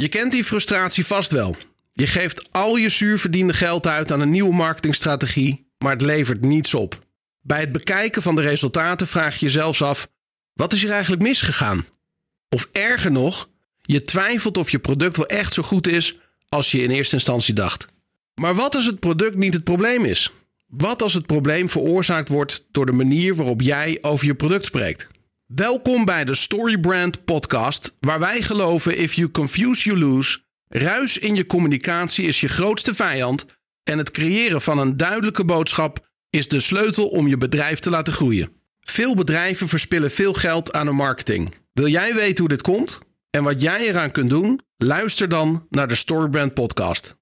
Je kent die frustratie vast wel. Je geeft al je zuurverdiende geld uit aan een nieuwe marketingstrategie, maar het levert niets op. Bij het bekijken van de resultaten vraag je jezelf af: wat is er eigenlijk misgegaan? Of erger nog, je twijfelt of je product wel echt zo goed is als je in eerste instantie dacht. Maar wat als het product niet het probleem is? Wat als het probleem veroorzaakt wordt door de manier waarop jij over je product spreekt? Welkom bij de Storybrand podcast, waar wij geloven if you confuse you lose. Ruis in je communicatie is je grootste vijand en het creëren van een duidelijke boodschap is de sleutel om je bedrijf te laten groeien. Veel bedrijven verspillen veel geld aan hun marketing. Wil jij weten hoe dit komt en wat jij eraan kunt doen? Luister dan naar de Storybrand podcast.